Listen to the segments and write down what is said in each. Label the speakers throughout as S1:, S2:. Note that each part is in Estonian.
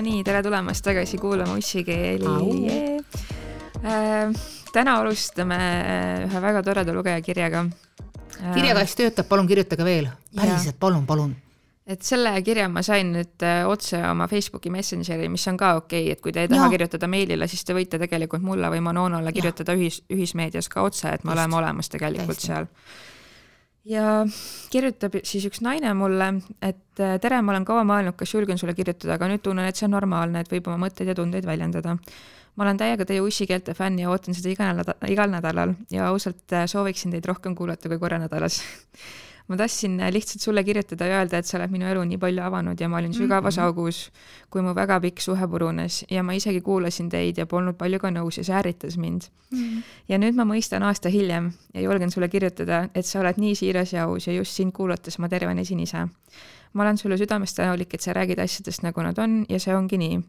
S1: Nonii, tere tulemast tagasi kuulama Ussikeeli. Äh, täna alustame äh, ühe väga toreda lugejakirjaga
S2: äh,. kirjakast töötab, palun kirjutage veel, päriselt, palun, palun
S1: et selle kirja ma sain nüüd äh, otse oma Facebooki Messengeri, mis on ka okei okay,, et kui te ei taha ja. kirjutada meilile, siis te võite tegelikult mulle või Manonale kirjutada ja. ühis, ühismeedias ka otse, et me Just. oleme olemas tegelikult Täiesti. seal ja kirjutab siis üks naine mulle, et tere, ma olen kaua mõelnud, kas julgen sulle kirjutada, aga nüüd tunnen, et see on normaalne, et võib oma mõtteid ja tundeid väljendada. ma olen täiega teie ussikeelte fänn ja ootan seda igal nädalal, igal nädalal ja ausalt sooviksin teid rohkem kuulata kui korra nädalas ma tahtsin lihtsalt sulle kirjutada ja öelda, et sa oled minu elu nii palju avanud ja ma olin sügavas mm -hmm. augus, kui mu väga pikk suhe purunes ja ma isegi kuulasin teid ja polnud palju ka nõus ja see ärritas mind mm. -hmm. ja nüüd ma mõistan aasta hiljem ja julgen sulle kirjutada, et sa oled nii siiras ja aus ja just sind kuulates ma tervenesin ise. ma olen sulle südamest tänulik, et sa räägid asjadest, nagu nad on ja see ongi nii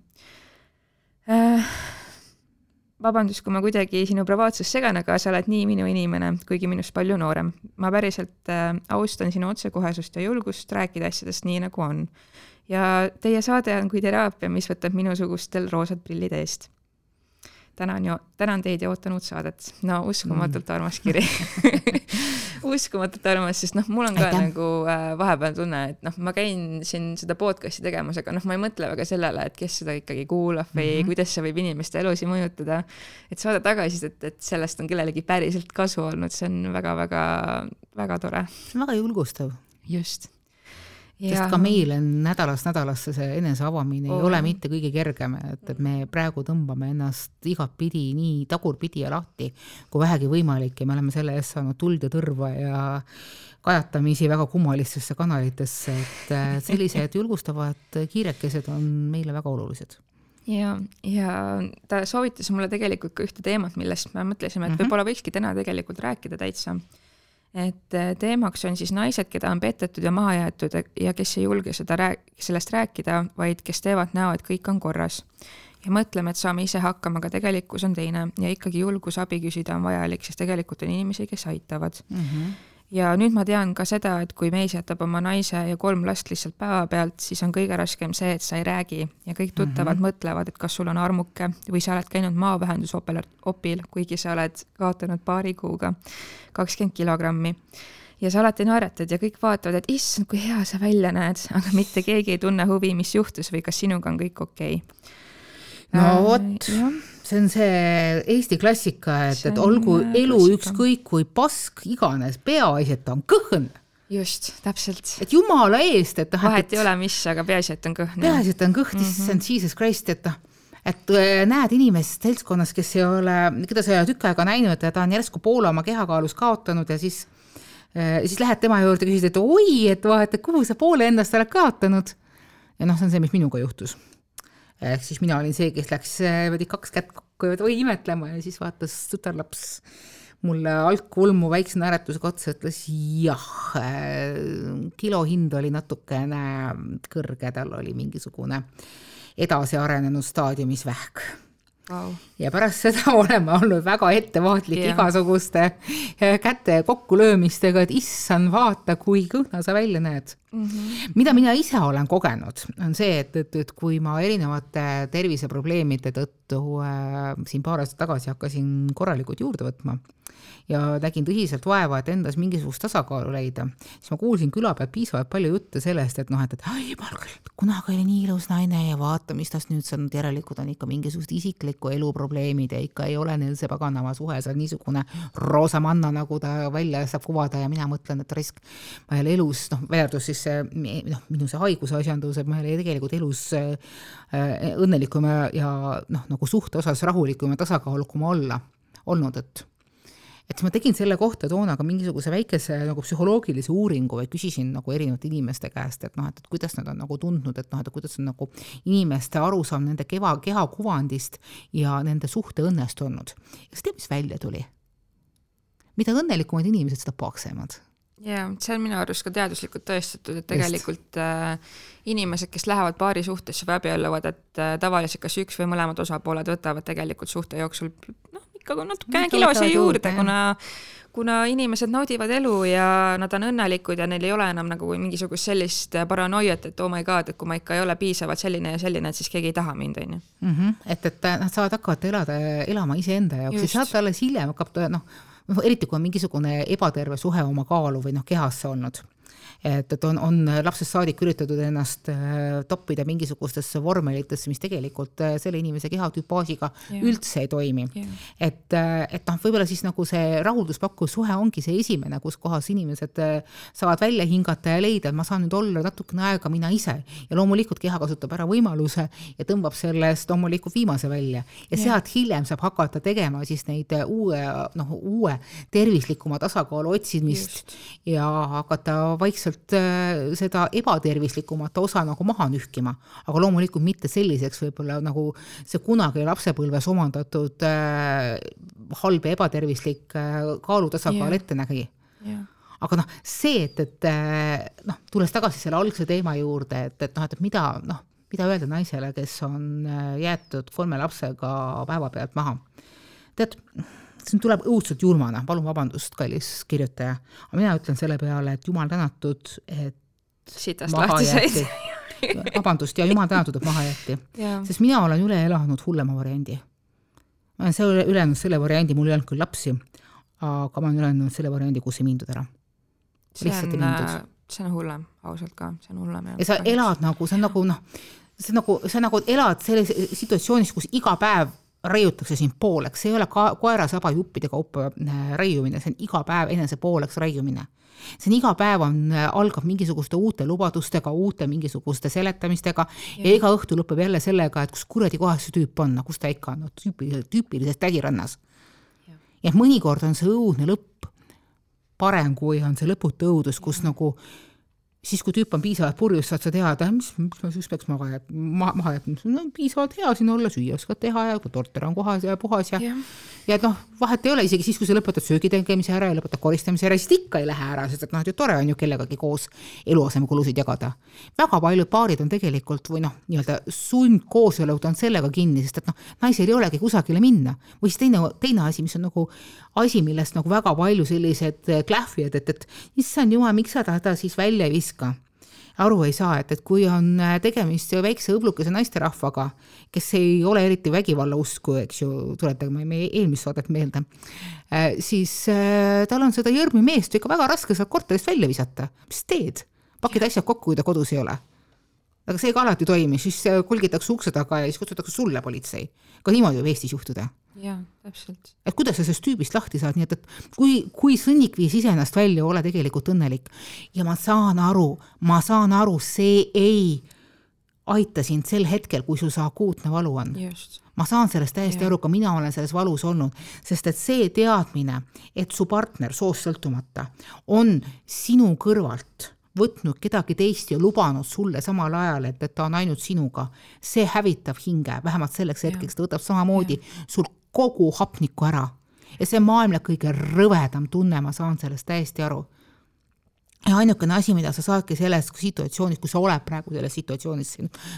S1: äh, vabandust, kui ma kuidagi sinu privaatsust segan, aga sa oled nii minu inimene, kuigi minust palju noorem. ma päriselt äh, austan sinu otsekohesust ja julgust rääkida asjadest nii, nagu on. ja teie saade on kui teraapia, mis võtab minusugustel roosad prillid eest tänan ja tänan teid ja ootan uut saadet. no uskumatult mm. armas kiri uskumatult armas, sest noh, mul on ka Aitäh. nagu äh, vahepeal tunne, et noh, ma käin siin seda podcast'i tegemas, aga noh, ma ei mõtle väga sellele, et kes seda ikkagi kuulab või mm -hmm. kuidas see võib inimeste elusid mõjutada. et saada tagasisidet, et sellest on kellelegi päriselt kasu olnud, see on väga-väga-väga tore.
S2: väga julgustav.
S1: just
S2: sest ka meil on nädalast nädalasse see enese avamine oh. ei ole mitte kõige kergem, et, et me praegu tõmbame ennast igatpidi nii tagurpidi ja lahti kui vähegi võimalik. Ja me oleme selle eest saanud tuld ja tõrva ja kajatamisi väga kummalistesse kanalitesse, et sellised julgustavad kiirekesed on meile väga olulised.
S1: Ja, ja ta soovitas mulle tegelikult ka ühte teemat, millest me mõtlesime, et mm -hmm. võib-olla võikski täna tegelikult rääkida täitsa et äh, teemaks on siis naised, keda on petetud ja maha jäetud ja kes ei julge seda rääk-, sellest rääkida, vaid kes teevad näo, et kõik on korras. ja mõtleme, et saame ise hakkama, aga tegelikkus on teine ja ikkagi julgus abi küsida on vajalik, sest tegelikult on inimesi, kes aitavad mm. -hmm ja nüüd ma tean ka seda, et kui mees jätab oma naise ja kolm last lihtsalt päevapealt, siis on kõige raskem see, et sa ei räägi ja kõik tuttavad mm -hmm. mõtlevad, et kas sul on armuke või sa oled käinud maavähendusopel, opil, kuigi sa oled kaotanud paari kuuga kakskümmend kilogrammi ja sa alati naeratad ja kõik vaatavad, et issand, kui hea sa välja näed, aga mitte keegi ei tunne huvi, mis juhtus või kas sinuga on kõik okei okay.
S2: no äh, vot äh,, see on see Eesti klassika, et, et olgu elu ükskõik kui pask iganes, peaasi, et ta on kõhn.
S1: just, täpselt.
S2: et jumala eest, et noh.
S1: vahet ei ole, mis, aga peaasi, et on kõhn.
S2: peaasi, et on kõht mm, -hmm. issand Jesus Christ, et noh et äh, näed inimest seltskonnas, kes ei ole, keda sa ei ole tükk aega näinud ja ta on järsku poole oma kehakaalust kaotanud ja siis, äh, siis lähed tema juurde, küsid, et oi, et vaata, kuhu sa poole endast oled kaotanud. ja noh, see on see, mis minuga juhtus ehk siis mina olin see, kes läks niimoodi kaks kätt kokku ja oi imetlema ja siis vaatas tütarlaps mulle altkulmu väikse naeratusega otsa, ütles jah, kilo hind oli natukene kõrge, tal oli mingisugune edasiarenenud staadiumis vähk wow.. ja pärast seda oleme olnud väga ettevaatlik yeah. igasuguste äh, käte kokkulöömistega, et issand, vaata, kui kõhna sa välja näed mm. -hmm. mida mina ise olen kogenud, on see, et, et, et kui ma erinevate terviseprobleemide tõttu äh, siin paar aastat tagasi hakkasin korralikult juurde võtma ja nägin tõsiselt vaeva, et endas mingisugust tasakaalu leida, siis ma kuulsin küla pealt piisavalt palju jutte sellest, et noh, et, et ai, küll, kunagi oli nii ilus naine ja vaata, mis tast nüüd saanud, järelikult on ikka mingisugused isikliku elu probleemid ja ikka ei ole neil see paganama suhe seal niisugune roosamanna, nagu ta välja saab kuvada ja mina mõtlen, et risk, ma ei ole elus, noh, arvatud siis see, noh, minu see haiguse asjandus, et ma ei ole tegelikult elus äh, õnnelikum ja, noh, nagu suhte osas rahulikum ja tasakaalukam olla olnud, et et siis ma tegin selle kohta toona ka mingisuguse väikese nagu psühholoogilise uuringu või küsisin nagu erinevate inimeste käest, et noh, et, et kuidas nad on nagu tundnud, et noh, et kuidas on nagu inimeste arusaam nende keva, kehakuvandist ja nende suhte õnnest olnud. ja kas tead, mis välja tuli? mida õnnelikumad inimesed, seda paksemad
S1: jaa, see on minu arust ka teaduslikult tõestatud, et tegelikult äh, inimesed, kes lähevad paari suhtesse või abielluvad, et äh, tavaliselt kas üks või mõlemad osapooled võtavad tegelikult suhte jooksul noh, ikka natukene kilo siia juurde, kuna kuna inimesed naudivad elu ja nad on õnnelikud ja neil ei ole enam nagu mingisugust sellist paranoiat, et oh my god, et kui ma ikka ei ole piisavalt selline ja selline, et siis keegi ei taha mind, on ju.
S2: Mhm. et, et nad saavad hakata elada, elama iseenda jaoks ja sealt alles hiljem hakkab noh, noh eriti kui on mingisugune ebaterve suhe oma kaalu või noh, kehasse olnud et, et on, on lapsest saadik üritatud ennast äh, toppida mingisugustesse vormelitesse, mis tegelikult äh, selle inimese kehatüpaažiga yeah. üldse ei toimi yeah.. et, äh, et noh, võib-olla siis nagu see rahulduspakkuv suhe ongi see esimene, kus kohas inimesed saavad välja hingata ja leida, et ma saan nüüd olla natukene aega mina ise ja loomulikult keha kasutab ära võimaluse ja tõmbab sellest loomulikult viimase välja ja yeah. sealt hiljem saab hakata tegema siis neid uue, noh, uue tervislikuma tasakaalu otsimist Just. ja hakata vaikselt vaikselt äh, seda ebatervislikumat osa nagu maha nühkima, aga loomulikult mitte selliseks võib-olla nagu see kunagi lapsepõlves omandatud äh, halb ja ebatervislik äh, kaalutasakaal yeah. ette nägi yeah aga noh, see, et, et äh, noh, tulles tagasi selle algse teema juurde, et, et noh, et mida noh, mida öelda naisele, kes on äh, jäetud kolme lapsega päevapealt maha. tead, see tuleb õudselt julmana, palun vabandust, kallis kirjutaja, aga mina ütlen selle peale, et jumal tänatud, et
S1: sitast lahti said
S2: vabandust, ja jumal tänatud, et maha jäeti. sest mina olen üle elanud hullema variandi. ma olen selle, üle elanud selle variandi, mul ei olnud küll lapsi, aga ma olen üle elanud selle variandi, kus ei mindud ära.
S1: lihtsalt ei mindud. Äh, see on hullem, ausalt ka, see on hullem.
S2: ja sa elad nagu, see on nagu noh, see nagu, sa nagu elad selles situatsioonis, kus iga päev raiutakse sind pooleks, see ei ole ka koera saba juppide kaupa äh, raiumine, see on iga päev enese pooleks raiumine. see on iga päev on, äh, algab mingisuguste uute lubadustega, uute mingisuguste seletamistega ja, ja iga õhtu lõpeb jälle sellega, et kus kuradi kohas see tüüp on, no kus ta ikka on, no tüüpiliselt, tüüpilises tädirannas. ja mõnikord on see õudne lõpp parem, kui on see lõputu õudus, kus nagu siis, kui tüüp on piisavalt purjus, saad sa teada, mis, miks ma siis peaks maha jätma, maha, maha jätma, no piisavalt hea siin olla, süüa oskad teha ja korter on kohas ja puhas ja yeah. ja et noh, vahet ei ole, isegi siis, kui sa lõpetad söögi tegemise ära ja lõpetad koristamise ära, siis ikka ei lähe ära, sest et noh, et tore on ju kellegagi koos eluasemekulusid jagada. väga paljud paarid on tegelikult või noh, nii-öelda sundkoosolud on sellega kinni, sest et noh, naisel ei olegi kusagile minna. või siis teine, teine asi, mis on nagu asi, millest nagu väga palju sellised klähvijad, et, et issand jumal, miks sa ta siis välja ei viska viska aru ei saa, et, et kui on äh, tegemist väikse õblukese naisterahvaga, kes ei ole eriti vägivalla usku, eks ju, tuletagem meie eelmist saadet meelde, äh, siis äh, tal on seda jõrmi meest ikka väga raske sealt korterist välja visata. mis teed? pakid asjad kokku, kui ta kodus ei ole aga see ka alati ei toimi, siis kulgitakse ukse taga ja siis kutsutakse sulle politsei. ka niimoodi võib Eestis juhtuda.
S1: Jaa, täpselt.
S2: et kuidas sa sellest tüübist lahti saad, nii et, et kui, kui sõnnik viis iseennast välja, ole tegelikult õnnelik. ja ma saan aru, ma saan aru, see ei aita sind sel hetkel, kui sul see akuutne valu on. ma saan sellest täiesti ja. aru, ka mina olen selles valus olnud, sest et see teadmine, et su partner soost sõltumata on sinu kõrvalt võtnud kedagi teist ja lubanud sulle samal ajal, et, et ta on ainult sinuga, see hävitab hinge, vähemalt selleks hetkeks, ta võtab samamoodi ja. sul kogu hapnikku ära. ja see on maailma kõige rõvedam tunne, ma saan sellest täiesti aru. ja ainukene asi, mida sa saadki selles situatsioonis, kui sa oled praegu selles situatsioonis,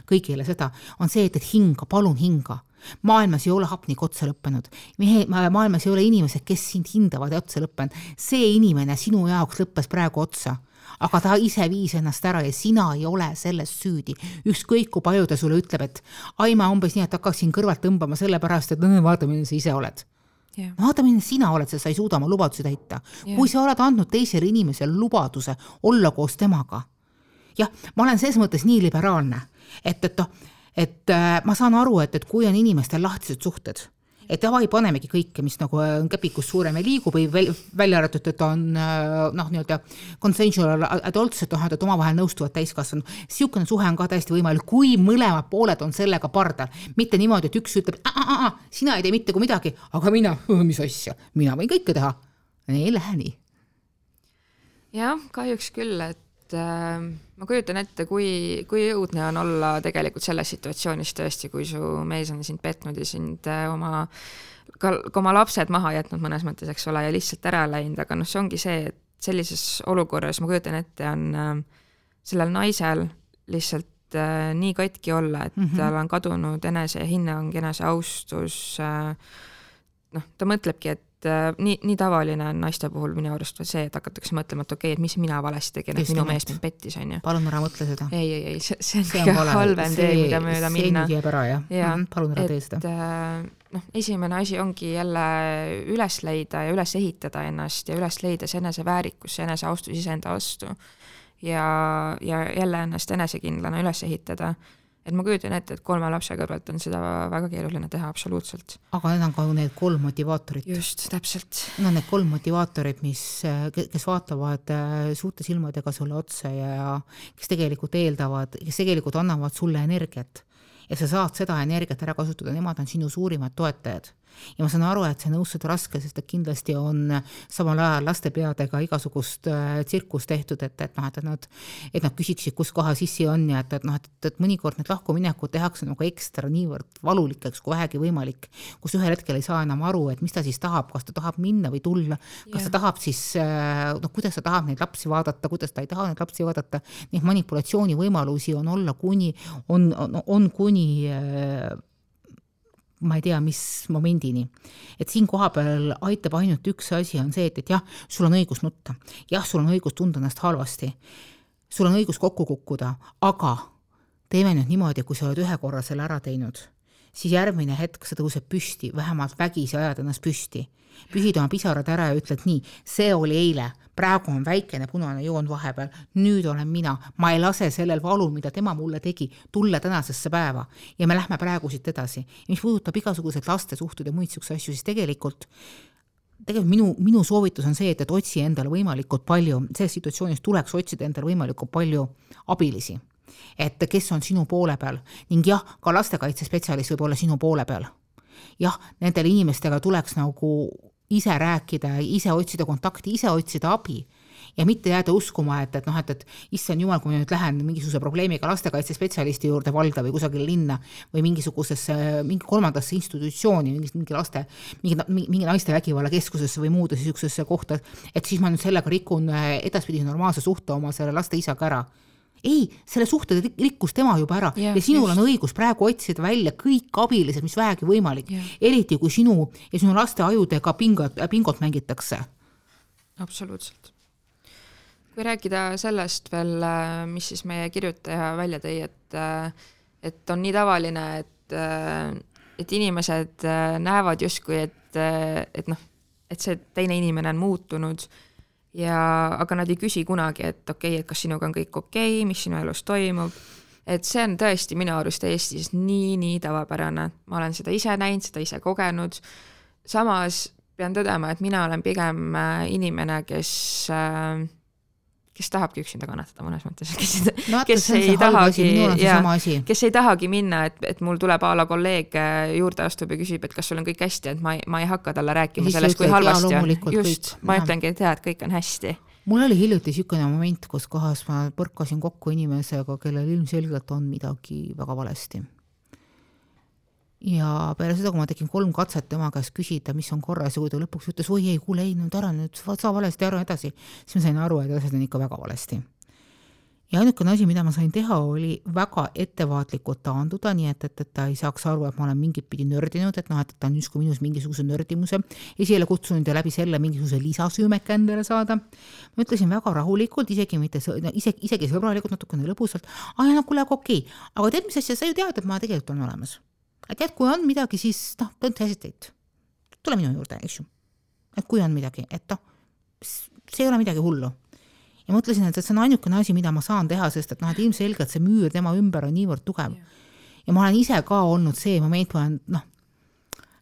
S2: kõigile seda, on see, et, et hinga, palun hinga maailmas ei ole hapnik otsa lõppenud. mehe, maailmas ei ole inimesed, kes sind hindavad ja otsa lõppenud. see inimene sinu jaoks lõppes praegu otsa aga ta ise viis ennast ära ja sina ei ole selles süüdi. ükskõik kui palju ta sulle ütleb, et Aima umbes nii, et hakkaksin kõrvalt tõmbama sellepärast, et vaata, milline sa ise oled yeah.. vaata, milline sina oled, sest sa ei suuda oma lubadusi täita yeah.. kui sa oled andnud teisele inimesele lubaduse olla koos temaga. jah, ma olen selles mõttes nii liberaalne, et, et noh, et äh, ma saan aru, et, et kui on inimestel lahtised suhted et davai, panemegi kõike, mis nagu on käpikust suurem ja liigub või välja arvatud, et on äh, noh, nii-öelda consensual adults, et noh, et omavahel nõustuvad täiskasvanud. niisugune suhe on ka täiesti võimalik, kui mõlemad pooled on sellega pardal, mitte niimoodi, et üks ütleb, sina ei tee mitte kui midagi, aga mina, mis asja, mina võin kõike teha. ei lähe nii.
S1: jah, kahjuks küll, et et äh, ma kujutan ette, kui, kui õudne on olla tegelikult selles situatsioonis tõesti, kui su mees on sind petnud ja sind äh, oma, ka, oma lapsed maha jätnud mõnes mõttes, eks ole, ja lihtsalt ära läinud, aga noh, see ongi see, et sellises olukorras ma kujutan ette, on äh, sellel naisel lihtsalt äh, nii katki olla, et mm -hmm. tal on kadunud enesehinnang, eneseaustus äh,, noh, ta mõtlebki, et äh, nii, nii tavaline on naiste puhul minu arust see, et hakatakse mõtlema, et okei okay,, et mis mina valesti tegin, et minu mees mind pettis, on ju.
S2: palun ära mõtle seda.
S1: ei, ei, ei, see, see on kõige halvem tee, mida mööda
S2: see
S1: minna.
S2: see jääb ära, jah
S1: ja,
S2: mm. -hmm. palun ära tee seda.
S1: äh, noh, esimene asi ongi jälle üles leida ja üles ehitada ennast ja üles leida see eneseväärikus, see eneseaustus iseenda vastu. ja, ja jälle ennast enesekindlana üles ehitada et ma kujutan ette, et kolme lapse kõrvalt on seda väga keeruline teha, absoluutselt.
S2: aga need on ka need kolm motivaatorit.
S1: just, täpselt.
S2: Need on need kolm motivaatorit, mis, kes vaatavad äh, suurte silmadega sulle otsa ja kes tegelikult eeldavad, kes tegelikult annavad sulle energiat. ja sa saad seda energiat ära kasutada, nemad on sinu suurimad toetajad ja ma saan aru, et see õudselt raske, sest et kindlasti on samal ajal laste peadega igasugust äh, tsirkust tehtud, et, et noh, et nad, et nad küsiksid, kus kohas issi on ja et, et noh, et, et mõnikord need lahkuminekud tehakse nagu ekstra niivõrd valulikeks kui vähegi võimalik, kus ühel hetkel ei saa enam aru, et mis ta siis tahab, kas ta tahab minna või tulla, kas yeah. ta tahab siis äh, noh, kuidas ta tahab neid lapsi vaadata, kuidas ta ei taha neid lapsi vaadata, neid manipulatsioonivõimalusi on olla kuni, on, on, on kuni äh, ma ei tea, mis momendini. et siin kohapeal aitab ainult üks asi, on see, et, et jah, sul on õigus nutta, jah, sul on õigus tunda ennast halvasti, sul on õigus kokku kukkuda, aga teeme nüüd niimoodi, kui sa oled ühe korra selle ära teinud, siis järgmine hetk sa tõused püsti, vähemalt vägisi ajad ennast püsti. Pühid oma pisarad ära ja ütled nii, see oli eile, praegu on väikene punane joon vahepeal, nüüd olen mina, ma ei lase sellel valul, mida tema mulle tegi, tulla tänasesse päeva. Ja me lähme praegu siit edasi. mis puudutab igasuguseid lastesuhteid ja muid niisuguseid asju, siis tegelikult tegelikult minu, minu soovitus on see, et, et otsi endale võimalikult palju, selles situatsioonis tuleks otsida endale võimalikult palju abilisi. Et kes on sinu poole peal ning jah, ka lastekaitsespetsialist võib olla sinu poole peal. jah, nendele inimestega tuleks nagu ise rääkida, ise otsida kontakti, ise otsida abi ja mitte jääda uskuma, et, et noh, et, et issand jumal, kui ma nüüd lähen mingisuguse probleemiga lastekaitsespetsialisti juurde valda või kusagile linna või mingisugusesse, mingi kolmandasse institutsiooni, mingi, mingi laste, mingi, mingi naiste vägivallakeskusesse või muude niisugusesse kohta, et siis ma nüüd sellega rikun edaspidi normaalse suhte oma selle laste isaga ära ei, selle suhte rikkus tema juba ära yeah, ja sinul just. on õigus praegu otsida välja kõik abilised, mis vähegi võimalik eriti kui sinu ja sinu laste ajudega pingot, bingot mängitakse.
S1: absoluutselt. kui rääkida sellest veel, äh, mis siis meie kirjutaja välja tõi, et äh, et on nii tavaline, et, äh, et inimesed näevad justkui, et, et noh, et see teine inimene on muutunud ja, aga nad ei küsi kunagi, et okei okay,, et kas sinuga on kõik okei okay,, mis sinu elus toimub, et see on tõesti minu arust Eestis nii, nii tavapärane, ma olen seda ise näinud, seda ise kogenud, samas pean tõdema, et mina olen pigem äh, inimene, kes äh, kes tahabki üksinda kannatada mõnes mõttes, kes
S2: no,, kes ei tahagi,
S1: kes ei tahagi minna, et, et mul tuleb a la kolleeg äh, juurde astub ja küsib, et kas sul on kõik hästi, et ma ei, ma ei hakka talle rääkima sellest, kui halvasti on. just, ma ütlengi, et jaa, et kõik on hästi.
S2: Mul oli hiljuti niisugune moment, kus kohas ma põrkasin kokku inimesega, kellel ilmselgelt on midagi väga valesti ja peale seda, kui ma tegin kolm katset tema käest küsida, mis on korras ja kui ta lõpuks ütles, oi ei, kuule ei nüüd ära nüüd, saa valesti aru edasi, siis ma sain aru, et asjad on ikka väga valesti. ja ainukene asi, mida ma sain teha, oli väga ettevaatlikult taanduda, nii et, et, et ta ei saaks aru, et ma olen mingit pidi nördinud, et noh, et ta on justkui minus mingisuguse nördimuse esile kutsunud ja läbi selle mingisuguse lisasüümeka endale saada. ma ütlesin väga rahulikult, isegi mitte, isegi, isegi sõbralikult, natukene lõbusalt, aa no kuule, aga okei okay., aga tead, mis asja, sa ju tead, et ma tegelikult olen olemas et tead, kui on midagi, siis noh, don't hesitate, tule minu juurde, eks ju. et kui on midagi, et noh, see ei ole midagi hullu. ja mõtlesin, et see on ainukene asi, mida ma saan teha, sest et noh, et ilmselgelt see müür tema ümber on niivõrd tugev. ja ma olen ise ka olnud see moment, ma olen noh,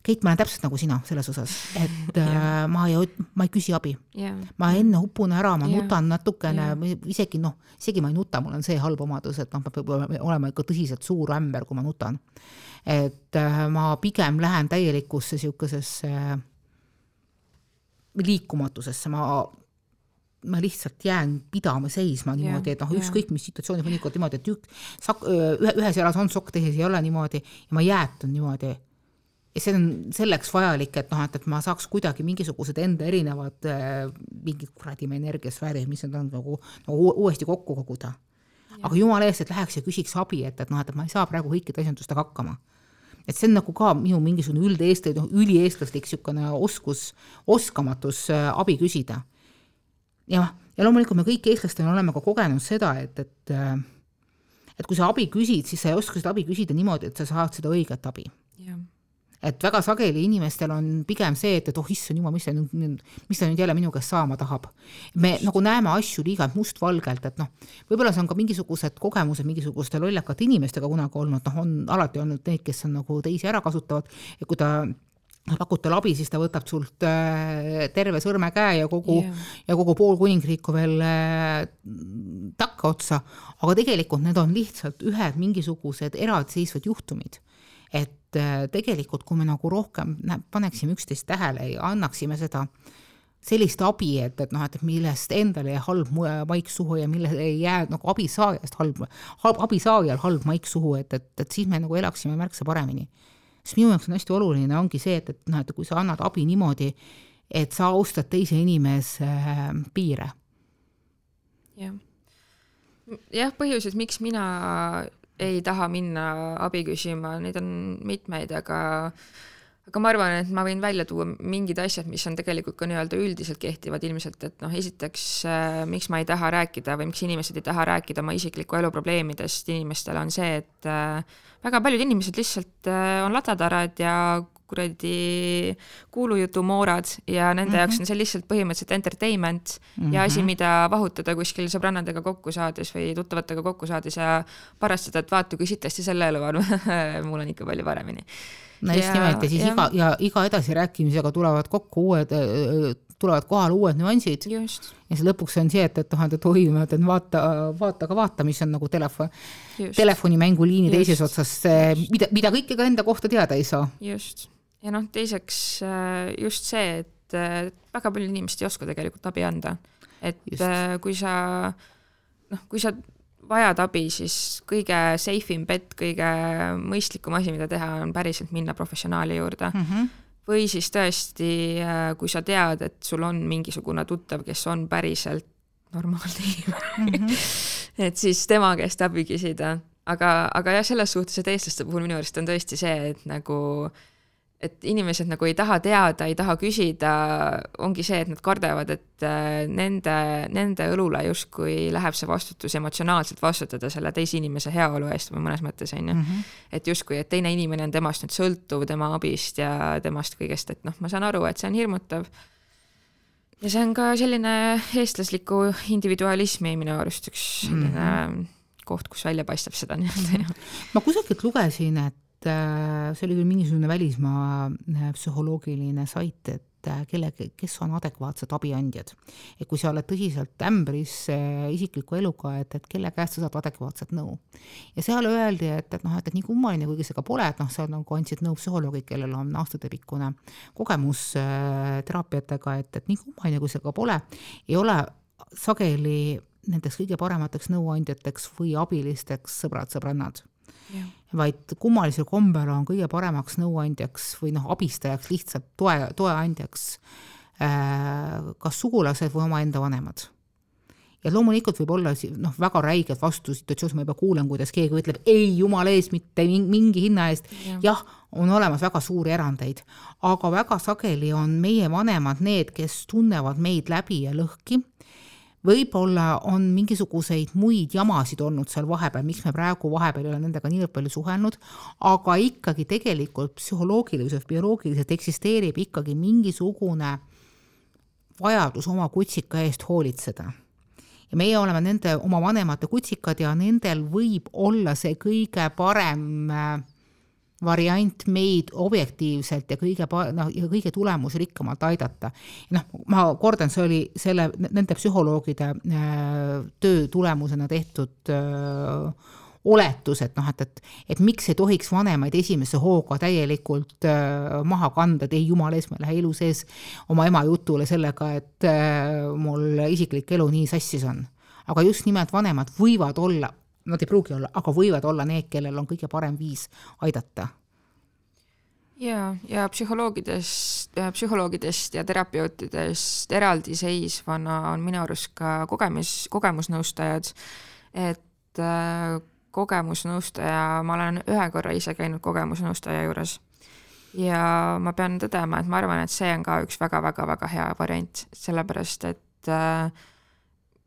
S2: Keit, ma olen täpselt nagu sina selles osas, et yeah. äh, ma ei, ma ei küsi abi yeah.. ma enne upun ära, ma yeah. nutan natukene yeah., isegi noh, isegi ma ei nuta, mul on see halb omadus, et noh, peab olema ikka tõsiselt suur ämber, kui ma nutan et äh, ma pigem lähen täielikusse niisugusesse liikumatusesse, ma ma lihtsalt jään pidama seisma niimoodi, et noh, ükskõik mis situatsiooni mõnikord niimoodi, et ük, sak-, ühe, ühes jalas on sokk, teises ei ole niimoodi ja ma jäätun niimoodi. ja see on selleks vajalik, et noh, et, et ma saaks kuidagi mingisugused enda erinevad äh, mingid kuradi energiasfäärid, mis need on nagu, nagu uuesti kokku koguda. Aga jumala eest, et läheks ja küsiks abi, et, et noh, et ma ei saa praegu kõikide asjandustega hakkama et see on nagu ka minu mingisugune üldeestlaslik, noh ülieestlaslik niisugune oskus, oskamatus äh, abi küsida. jah, ja loomulikult me kõik eestlastena oleme ka kogenud seda, et, et äh, et kui sa abi küsid, siis sa ei oska seda abi küsida niimoodi, et sa saad seda õiget abi. Et väga sageli inimestel on pigem see, et, et oh issand jumal, mis see nüüd, mis ta nüüd jälle minu käest saama tahab. me nagu näeme asju liiga mustvalgelt, et noh, võib-olla see on ka mingisugused kogemused mingisuguste lollakate inimestega kunagi olnud, noh, on alati olnud neid, kes on nagu teisi ära kasutavad ja kui ta pakud talle abi, siis ta võtab sult äh, terve sõrmekäe ja kogu yeah. ja kogu pool kuningriiku veel äh, takkaotsa, aga tegelikult need on lihtsalt ühed mingisugused eraldiseisvad juhtumid. Et äh, tegelikult, kui me nagu rohkem paneksime üksteist tähele ja annaksime seda sellist abi, et, et noh, et millest endale halb maik suhu ja mille ei jää nagu abisaajast halb, halb, abisaajal halb maik suhu, et, et, et siis me nagu elaksime märksa paremini siis minu jaoks on hästi oluline, ongi see, et, et noh, et kui sa annad abi niimoodi, et sa austad teise inimese äh, piire.
S1: jah, jah, põhjused, miks mina ei taha minna abi küsima, neid on mitmeid, aga aga ma arvan, et ma võin välja tuua mingid asjad, mis on tegelikult ka nii-öelda üldiselt kehtivad ilmselt, et noh, esiteks äh, miks ma ei taha rääkida või miks inimesed ei taha rääkida oma isikliku elu probleemidest inimestele, on see, et äh, väga paljud inimesed lihtsalt äh, on latatarad ja kuradi kuulujutumoorad ja nende mm -hmm. jaoks on see lihtsalt põhimõtteliselt entertainment mm -hmm. ja asi, mhm. mida vahutada kuskil sõbrannadega kokku saades või tuttavatega kokku saades ja parastada, et vaata, kui sitasti selle elu on mul on ikka palju paremini
S2: no just nimelt ja siis ja. iga ja iga edasirääkimisega tulevad kokku uued, tulevad kohale uued nüansid. ja siis lõpuks on see, et, et noh, et oi, ma ütlen vaata, vaata, aga vaata, mis on nagu telefon, telefonimänguliini teises otsas, mida, mida kõike ka enda kohta teada ei saa.
S1: just, ja noh, teiseks just see, et väga paljud inimesed ei oska tegelikult abi anda. et just. kui sa noh, kui sa vajad abi, siis kõige safe im bet, kõige mõistlikum asi, mida teha, on päriselt minna professionaali juurde mm. -hmm. või siis tõesti, äh, kui sa tead, et sul on mingisugune tuttav, kes on päriselt normaalne inimene mm, -hmm. et siis tema käest abi küsida. aga, aga jah, selles suhtes, et eestlaste puhul minu arust on tõesti see, et nagu äh, et inimesed nagu ei taha teada, ei taha küsida, ongi see, et nad kardavad, et äh, nende, nende õlule justkui läheb see vastutus emotsionaalselt vastutada selle teise inimese heaolu eest või mõnes mõttes on ju. -hmm. et justkui, et teine inimene on temast nüüd sõltuv, tema abist ja temast kõigest, et noh, ma saan aru, et see on hirmutav. ja see on ka selline eestlasliku individualismi minu arust üks selline mm -hmm. koht, kus välja paistab seda nii-öelda.
S2: ma kusagilt lugesin, et see oli küll mingisugune välismaa äh, psühholoogiline sait, et äh, kelle, kes on adekvaatsed abiandjad. et kui sa oled tõsiselt ämbris isikliku eluga, et, et kelle käest sa saad adekvaatset nõu. ja seal öeldi, et, et noh, et, et nii kummaline, kuigi see ka pole, et noh, seal nagu andsid nõu psühholoogid, kellel on aastatepikkune kogemus teraapiatega, et, et nii kummaline, kui see ka pole, ei ole sageli nendeks kõige paremateks nõuandjateks või abilisteks sõbrad-sõbrannad vaid kummalisel kombel on kõige paremaks nõuandjaks või noh, abistajaks lihtsalt toe, toeandjaks äh, kas sugulased või omaenda vanemad. ja loomulikult võib olla noh, väga räiged vastusituatsioonis, ma juba kuulen, kuidas keegi ütleb ei jumala eest, mitte mingi hinna eest ja., jah, on olemas väga suuri erandeid, aga väga sageli on meie vanemad need, kes tunnevad meid läbi ja lõhki võib-olla on mingisuguseid muid jamasid olnud seal vahepeal, miks me praegu vahepeal ei ole nendega niivõrd palju suhelnud, aga ikkagi tegelikult psühholoogiliselt, bioloogiliselt eksisteerib ikkagi mingisugune vajadus oma kutsika eest hoolitseda. ja meie oleme nende oma vanemate kutsikad ja nendel võib olla see kõige parem äh, variant meid objektiivselt ja kõige, noh, ja kõige tulemusrikkamalt aidata. noh, ma kordan, see oli selle, nende psühholoogide äh, töö tulemusena tehtud äh, oletus, et noh, et, et, et miks ei tohiks vanemaid esimese hooga täielikult äh, maha kanda, et ei jumala ees, ma ei lähe elu sees oma ema jutule sellega, et äh, mul isiklik elu nii sassis on. aga just nimelt vanemad võivad olla nad ei pruugi olla, aga võivad olla need, kellel on kõige parem viis aidata.
S1: ja, ja psühholoogidest, psühholoogidest ja terapeutidest eraldiseisvana on minu arust ka kogemus, kogemusnõustajad, et äh, kogemusnõustaja, ma olen ühe korra ise käinud kogemusnõustaja juures ja ma pean tõdema, et ma arvan, et see on ka üks väga-väga-väga hea variant, sellepärast et äh,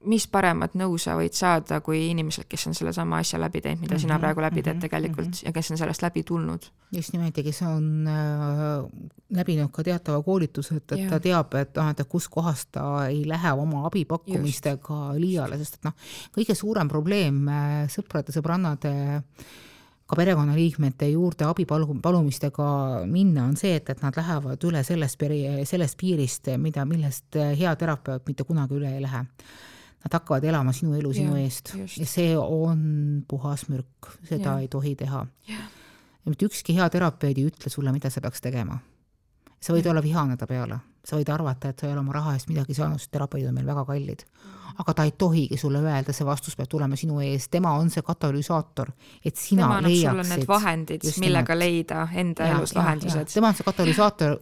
S1: mis paremat nõu sa võid saada kui inimeselt, kes on sellesama asja läbi teinud, mida mm -hmm, sina mhm, praegu läbi teed -hmm, tegelikult mm -hmm. ja kes on sellest läbi tulnud.
S2: just nimelt ja kes on äh, läbinud ka teatava koolituse, et, et ta teab, et noh, et kuskohast ta ei lähe oma abipakkumistega liiale, sest et noh, kõige suurem probleem äh, sõprade-sõbrannade ka perekonnaliikmete juurde abi palu-, palumistega minna, on see, et, et nad lähevad üle sellest peri-, sellest piirist, mida, millest hea terapeut mitte kunagi üle ei lähe nad hakkavad elama sinu elu sinu ja, eest just. ja see on puhas mürk, seda ja. ei tohi teha. ja mitte ükski hea terapeut ei ütle sulle, mida sa peaks tegema. sa võid ja. olla vihane ta peale, sa võid arvata, et sa ei ole oma raha eest midagi saanud, sest terapeudid on meil väga kallid. aga ta ei tohigi sulle öelda, see vastus peab tulema sinu eest, tema on see katalüsaator, et sina tema leiaksid.
S1: Need vahendid, millega leida enda ja, elus lahendused.
S2: tema on see katalüsaator,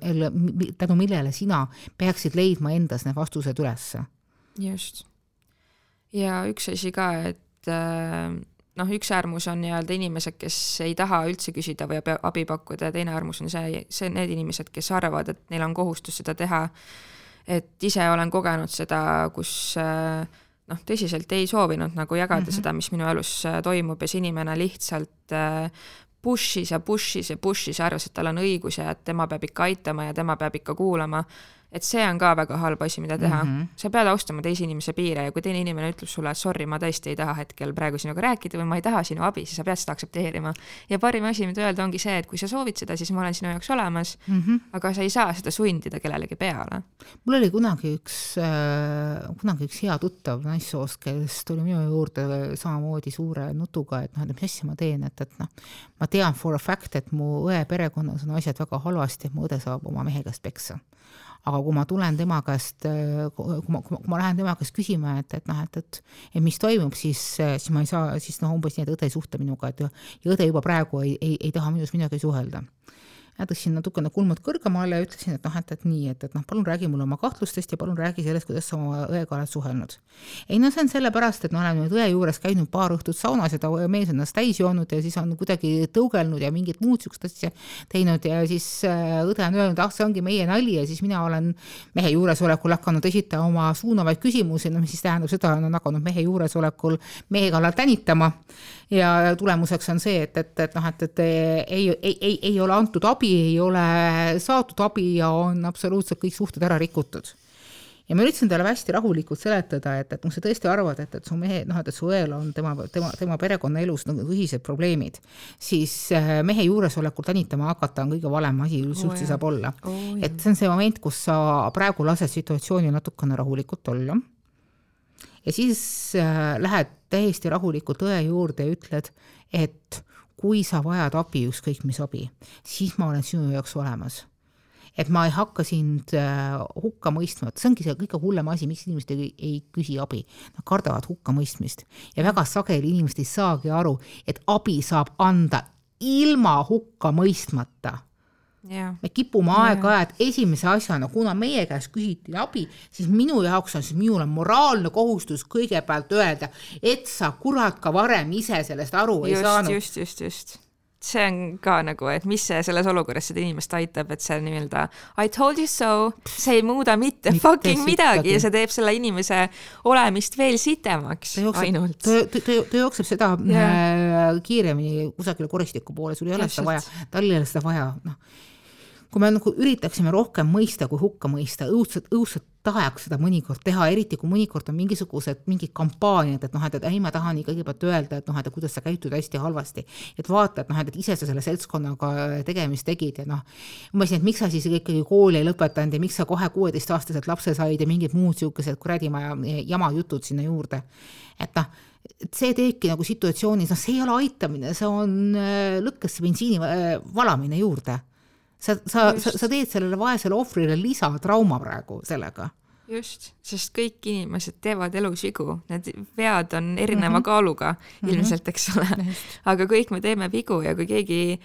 S2: tänu millele sina peaksid leidma endas need vastused ülesse.
S1: just ja üks asi ka, et äh, noh, üks äärmus on nii-öelda inimesed, kes ei taha üldse küsida või abi pakkuda ja teine äärmus on see, see, need inimesed, kes arvavad, et neil on kohustus seda teha. et ise olen kogenud seda, kus äh, noh, tõsiselt ei soovinud nagu jagada mm -hmm. seda, mis minu elus äh, toimub ja see inimene lihtsalt push'is ja push'is ja push'is ja arvas, et tal on õigus ja et tema peab ikka aitama ja tema peab ikka kuulama et see on ka väga halb asi, mida teha mm. -hmm. sa pead austama teise inimese piire ja kui teine inimene ütleb sulle, et sorry, ma tõesti ei taha hetkel praegu sinuga rääkida või ma ei taha sinu abi, siis sa pead seda aktsepteerima. ja parim asi, mida öelda, ongi see, et kui sa soovid seda, siis ma olen sinu jaoks olemas mm, -hmm. aga sa ei saa seda sundida kellelegi peale.
S2: mul oli kunagi üks äh,, kunagi üks hea tuttav naissoost, kes tuli minu juurde samamoodi suure nutuga, et noh, et mis asja ma teen, et, et noh, ma tean for a fact, et mu õe perekonnas on asjad väga halvasti, et mu õde saab oma mehe käest peksa aga kui ma tulen tema käest, ma, kui ma, kui ma lähen tema käest küsima, et, et noh, et, et, et mis toimub, siis, siis ma ei saa, siis noh, umbes nii, et õde ei suhtle minuga, et ja õde juba praegu ei, ei, ei taha minust midagi suhelda ja tõstsin natukene kulmud kõrgemale ja ütlesin, et noh, et, et nii, et, et noh, palun räägi mulle oma kahtlustest ja palun räägi sellest, kuidas sa oma õega oled suhelnud. ei no see on sellepärast, et me oleme nüüd õe juures käinud paar õhtut saunas ja ta mees ennast täis joonud ja siis on kuidagi tõugelnud ja mingit muud siukest asja teinud ja siis äh, õde on öelnud, ah, see ongi meie nali ja siis mina olen mehe juuresolekul hakanud esitama oma suunavaid küsimusi, no mis siis tähendab seda, on hakanud mehe juuresolekul mehe kallal tänitama ja tulemuseks on see, et, et, et noh, et, et ei, ei, ei, ei ole antud abi, ei ole saadud abi ja on absoluutselt kõik suhted ära rikutud. Ja ma üritasin talle hästi rahulikult seletada, et, et noh, sa tõesti arvad, et, et su mehe, noh, et su õel on tema, tema, tema perekonnaelus nagu ühised probleemid, siis äh, mehe juuresolekul tänitama hakata on kõige valem asi, mis üldse saab olla. Oh,. et see on see moment, kus sa praegu lased situatsiooni natukene rahulikult olla. Ja siis äh, lähed täiesti rahulikult õe juurde ja ütled, et kui sa vajad abi, ükskõik mis abi, siis ma olen sinu jaoks olemas. Et ma ei hakka sind äh, hukka mõistma, et see ongi see kõige hullem asi, miks inimesed ei, ei küsi abi. Nad kardavad hukkamõistmist. Ja väga sageli inimesed ei saagi aru, et abi saab anda ilma hukka mõistmata
S1: Yeah.
S2: me kipume aeg-ajalt esimese asjana, kuna meie käest küsiti abi, siis minu jaoks on, siis minul on moraalne kohustus kõigepealt öelda, et sa kurat ka varem ise sellest aru just, ei saanud.
S1: just, just, just see on ka nagu, et mis see selles olukorras seda inimest aitab, et see nii-öelda I told you so, see ei muuda mitte, mitte fucking midagi ja see teeb selle inimese olemist veel sitemaks ta jookseb, ainult.
S2: ta jookseb seda yeah. äh, kiiremini kusagile koristiku poole, sul ei ole seda vaja, tal ei ole seda vaja, noh kui me nagu üritaksime rohkem mõista kui hukka mõista, õudselt, õudselt tahaks seda mõnikord teha, eriti kui mõnikord on mingisugused mingid kampaaniad, et noh, et, et ei, ma tahan kõigepealt öelda, et noh, et kuidas sa käitud hästi halvasti. et vaata, et noh, et, ise sa selle seltskonnaga tegemist tegid ja noh, umbes nii, et miks sa siis ikkagi kooli ei lõpetanud ja miks sa kohe kuueteistaastaselt lapse said ja mingid muud niisugused kuradi jama jutud sinna juurde. et noh et see teebki nagu situatsioonis, noh, see ei ole aitamine, see on äh, lõkkesse bensiini äh, valamine juurde sa, sa, sa, sa teed sellele vaesele ohvrile lisatrauma praegu sellega
S1: just, sest kõik inimesed teevad elus vigu, need vead on erineva mm -hmm. kaaluga mhm. ilmselt, eks ole. aga kõik me teeme vigu ja kui keegi,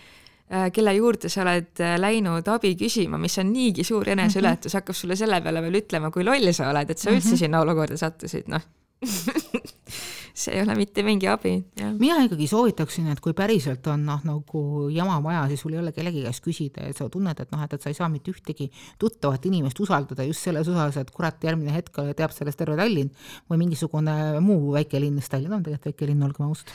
S1: äh, kelle juurde sa oled äh, läinud abi küsima, mis on niigi suur eneseületus mm, -hmm. hakkab sulle selle peale veel ütlema, kui loll sa oled, et sa üldse mm -hmm. sinna olukorda sattusid, noh see ei ole mitte mingi abi.
S2: mina ikkagi soovitaksin, et kui päriselt on noh, nagu jama maja, siis sul ei ole kellegi käest küsida ja sa tunned, et noh, et, et sa ei saa mitte ühtegi tuttavat inimest usaldada just selles osas, et kurat, järgmine hetk teab sellest terve Tallinn või mingisugune muu väike linn, sest Tallinn. On tegelikult väike linn, olgem ausad.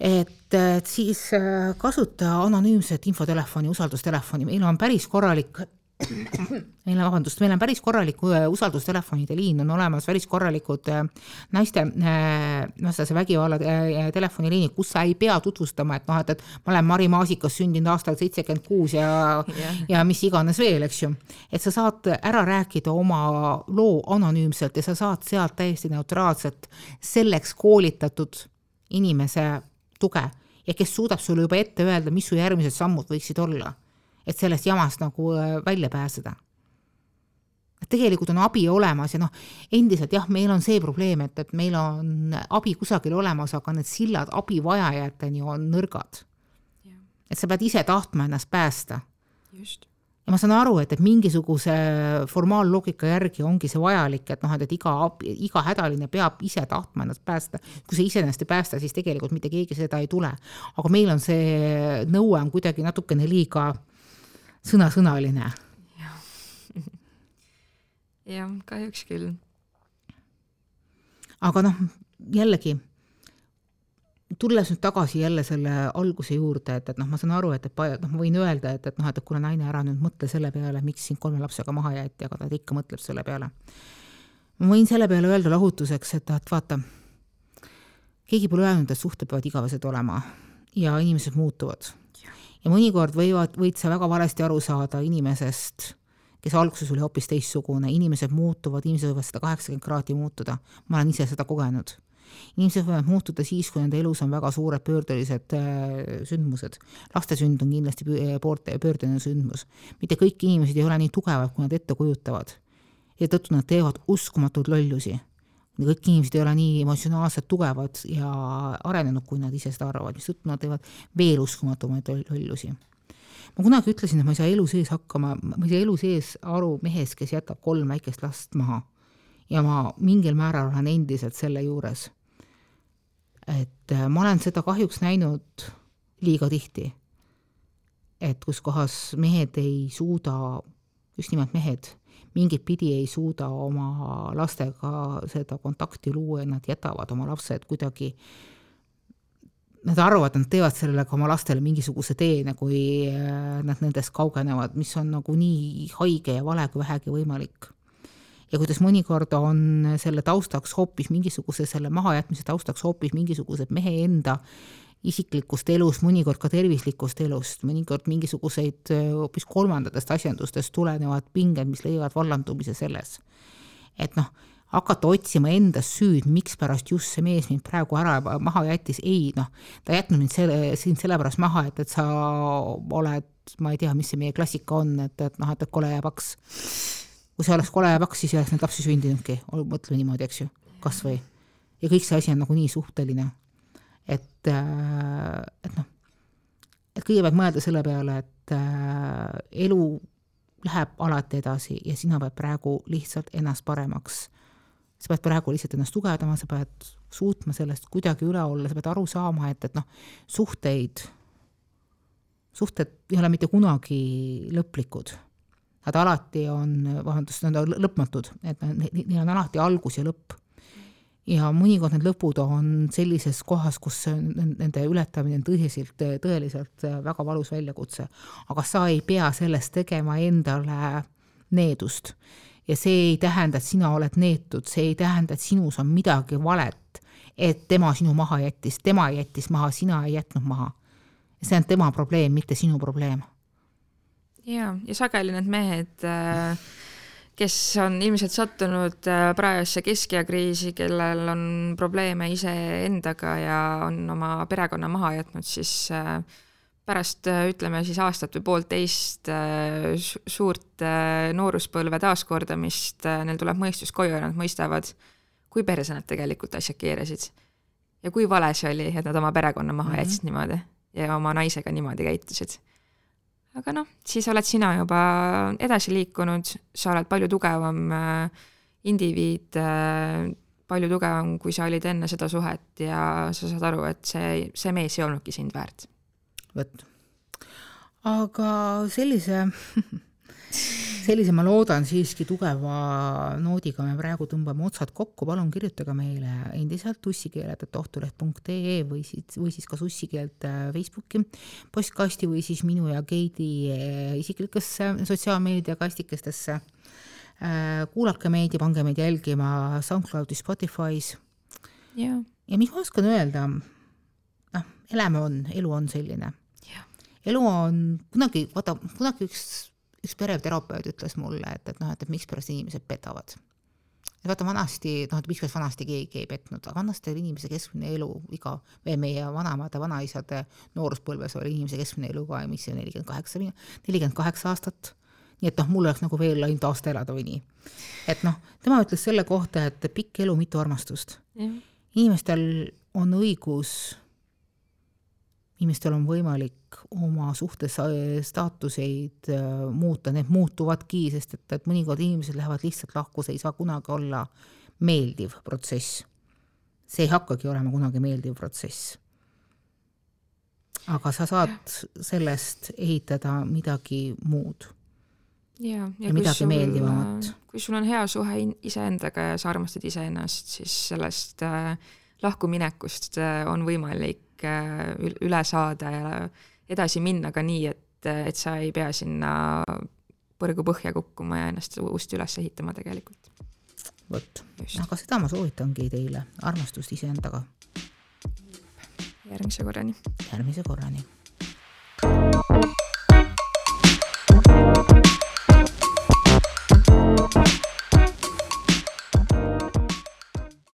S2: Et siis äh, kasuta anonüümset infotelefoni, usaldustelefoni, meil on päris korralik meil on, vabandust, meil on päris korralik äh, usaldustelefonide liin, on olemas päris korralikud äh, naiste vastase vägivalla telefoniliinid, kus sa ei pea tutvustama, et noh, et, et ma olen Mari Maasikas sündinud aastal seitsekümmend kuus ja yeah., ja mis iganes veel, eks ju. et sa saad ära rääkida oma loo anonüümselt ja sa saad sealt täiesti neutraalselt selleks koolitatud inimese tuge ja kes suudab sulle juba ette öelda, mis su järgmised sammud võiksid olla, et sellest jamast nagu äh, välja pääseda. et tegelikult on abi olemas ja noh, endiselt jah, meil on see probleem, et, et meil on abi kusagil olemas, aga need sillad abivajajateni on nõrgad. et sa pead ise tahtma ennast päästa.
S1: just
S2: ja ma saan aru, et, et mingisuguse formaalloogika järgi ongi see vajalik, et noh, et, et iga, iga hädaline peab ise tahtma ennast päästa. kui sa iseenesest ei päästa, siis tegelikult mitte keegi seda ei tule. aga meil on see nõue on kuidagi natukene liiga sõnasõnaline.
S1: jah, kahjuks küll.
S2: aga noh, jällegi tulles nüüd tagasi jälle selle alguse juurde, et, et noh, ma saan aru, et, et noh, ma võin öelda, et, et noh, et kuule naine, ära nüüd mõtle selle peale, miks sind kolme lapsega maha jäeti, aga ta ikka mõtleb selle peale. ma võin selle peale öelda lahutuseks, et, et vaata, keegi pole öelnud, et suhted peavad igavesed olema ja inimesed muutuvad. Ja mõnikord võivad, võid sa väga valesti aru saada inimesest, kes alguses oli hoopis teistsugune, inimesed muutuvad, inimesed võivad sada kaheksakümmend kraadi muutuda, ma olen ise seda kogenud inimesed võivad muutuda siis, kui nende elus on väga suured pöördelised äh, sündmused. laste sünd on kindlasti poolte pöördeline sündmus. mitte kõik inimesed ei ole nii tugevad, kui nad ette kujutavad. ja tõttu nad teevad uskumatuid lollusi. Kõik inimesed ei ole nii emotsionaalselt tugevad ja arenenud, kui nad ise seda arvavad, mistõttu nad teevad veel uskumatumaid lollusi ma kunagi ütlesin, et ma ei saa elu sees hakkama, ma ei saa elu sees aru mehest, kes jätab kolm väikest last maha. ja ma mingil määral olen endiselt selle juures et äh, ma olen seda kahjuks näinud liiga tihti. et kus kohas mehed ei suuda, just nimelt mehed, mingit pidi ei suuda oma lastega seda kontakti luua ja nad jätavad oma lapsed kuidagi Nad arvavad, nad teevad sellega oma lastele mingisuguse teene, kui äh, nad nendest kaugenevad, mis on nagu nii haige ja vale kui vähegi võimalik. Ja kuidas mõnikord on selle taustaks hoopis mingisuguse, selle mahajätmise taustaks hoopis mingisugused mehe enda isiklikust elust, mõnikord ka tervislikust elust, mõnikord mingisuguseid hoopis kolmandatest asjandustest tulenevad pinged, mis leiavad vallandumise selles. et noh, hakata otsima endas süüd, mikspärast just see mees mind praegu ära maha jättis, ei noh, ta ei jätnud mind selle, sind sellepärast maha, et, et sa oled, ma ei tea, mis see meie klassika on, et, et noh, et kole ja paks kui see oleks kole ja paks, siis ei oleks neid lapsi sündinudki, mõtle niimoodi, eks ju, kas või. ja kõik see asi on nagu nii suhteline, et, äh, et noh, et kõigepealt mõelda selle peale, et äh, elu läheb alati edasi ja sina pead praegu lihtsalt ennast paremaks. sa pead praegu lihtsalt ennast tugevdama, sa pead suutma sellest kuidagi üle olla, sa pead aru saama, et, et noh, suhteid, suhted ei ole mitte kunagi lõplikud nad alati on, vabandust, nad on lõpmatud, et neil on alati algus ja lõpp. Ja mõnikord need lõpud on sellises kohas, kus nende ületamine on tõsiselt, tõeliselt väga valus väljakutse. aga sa ei pea sellest tegema endale needust. ja see ei tähenda, et sina oled neetud, see ei tähenda, et sinus on midagi valet, et tema sinu maha jättis, tema jättis maha, sina ei jätnud maha. see on tema probleem, mitte sinu probleem
S1: ja, ja sageli need mehed, äh, kes on ilmselt sattunud äh, praegusse keskeakriisi, kellel on probleeme iseendaga ja on oma perekonna maha jätnud, siis äh, pärast ütleme siis aastat või poolteist suurt nooruspõlve taaskordamist neil tuleb mõistus koju ja nad mõistavad, kui perse nad tegelikult asjad keerasid. ja kui vale see oli, et nad oma perekonna maha mm -hmm. jätsid niimoodi ja oma naisega niimoodi käitusid aga noh, siis oled sina juba edasi liikunud, sa oled palju tugevam äh, indiviid äh,, palju tugevam, kui sa olid enne seda suhet ja sa saad aru, et see, see mees ei olnudki sind väärt.
S2: vot. aga sellise sellise, ma loodan, siiski tugeva noodiga me praegu tõmbame otsad kokku, palun kirjutage meile endiselt ussikeeled.ohtuleht.ee või siis, või siis kas ussikeelt äh, Facebooki postkasti või siis minu ja Keidi äh, isiklikesse sotsiaalmeediakastikestesse. Äh, kuulake meid ja pange meid jälgima SoundCloudis, Spotify's.
S1: ja
S2: mis ma oskan öelda, noh, elame on, elu on selline. elu on kunagi, vaata, kunagi üks üks pereterapeut ütles mulle, et, et noh, et, et mikspärast inimesed petavad. et vaata vanasti, noh, et mikspärast vanasti keegi ei petnud, aga vanasti oli inimese keskmine eluiga meie vanaemade, vanaisade nooruspõlves oli inimese keskmine eluiga, mis see nelikümmend kaheksa, nelikümmend kaheksa aastat nii et noh, mul oleks nagu veel ainult aasta elada või nii. et noh, tema ütles selle kohta, et pikk elu, mitu armastust. inimestel on õigus inimestel on võimalik oma suhtes staatuseid äh, muuta, need muutuvadki, sest et, et mõnikord inimesed lähevad lihtsalt lahku, see ei saa kunagi olla meeldiv protsess. see ei hakkagi olema kunagi meeldiv protsess. aga sa saad sellest ehitada midagi muud.
S1: ja, ja,
S2: ja midagi meeldivamat.
S1: kui sul on hea suhe iseendaga ja sa armastad iseennast, siis sellest äh, lahkuminekust äh, on võimalik Äh, üle saada ja edasi minna ka nii, et, et sa ei pea sinna põrgu põhja kukkuma ja ennast uuesti üles ehitama tegelikult.
S2: vot, aga seda ma soovitangi teile, armastust iseendaga.
S1: järgmise korrani.
S2: järgmise korrani.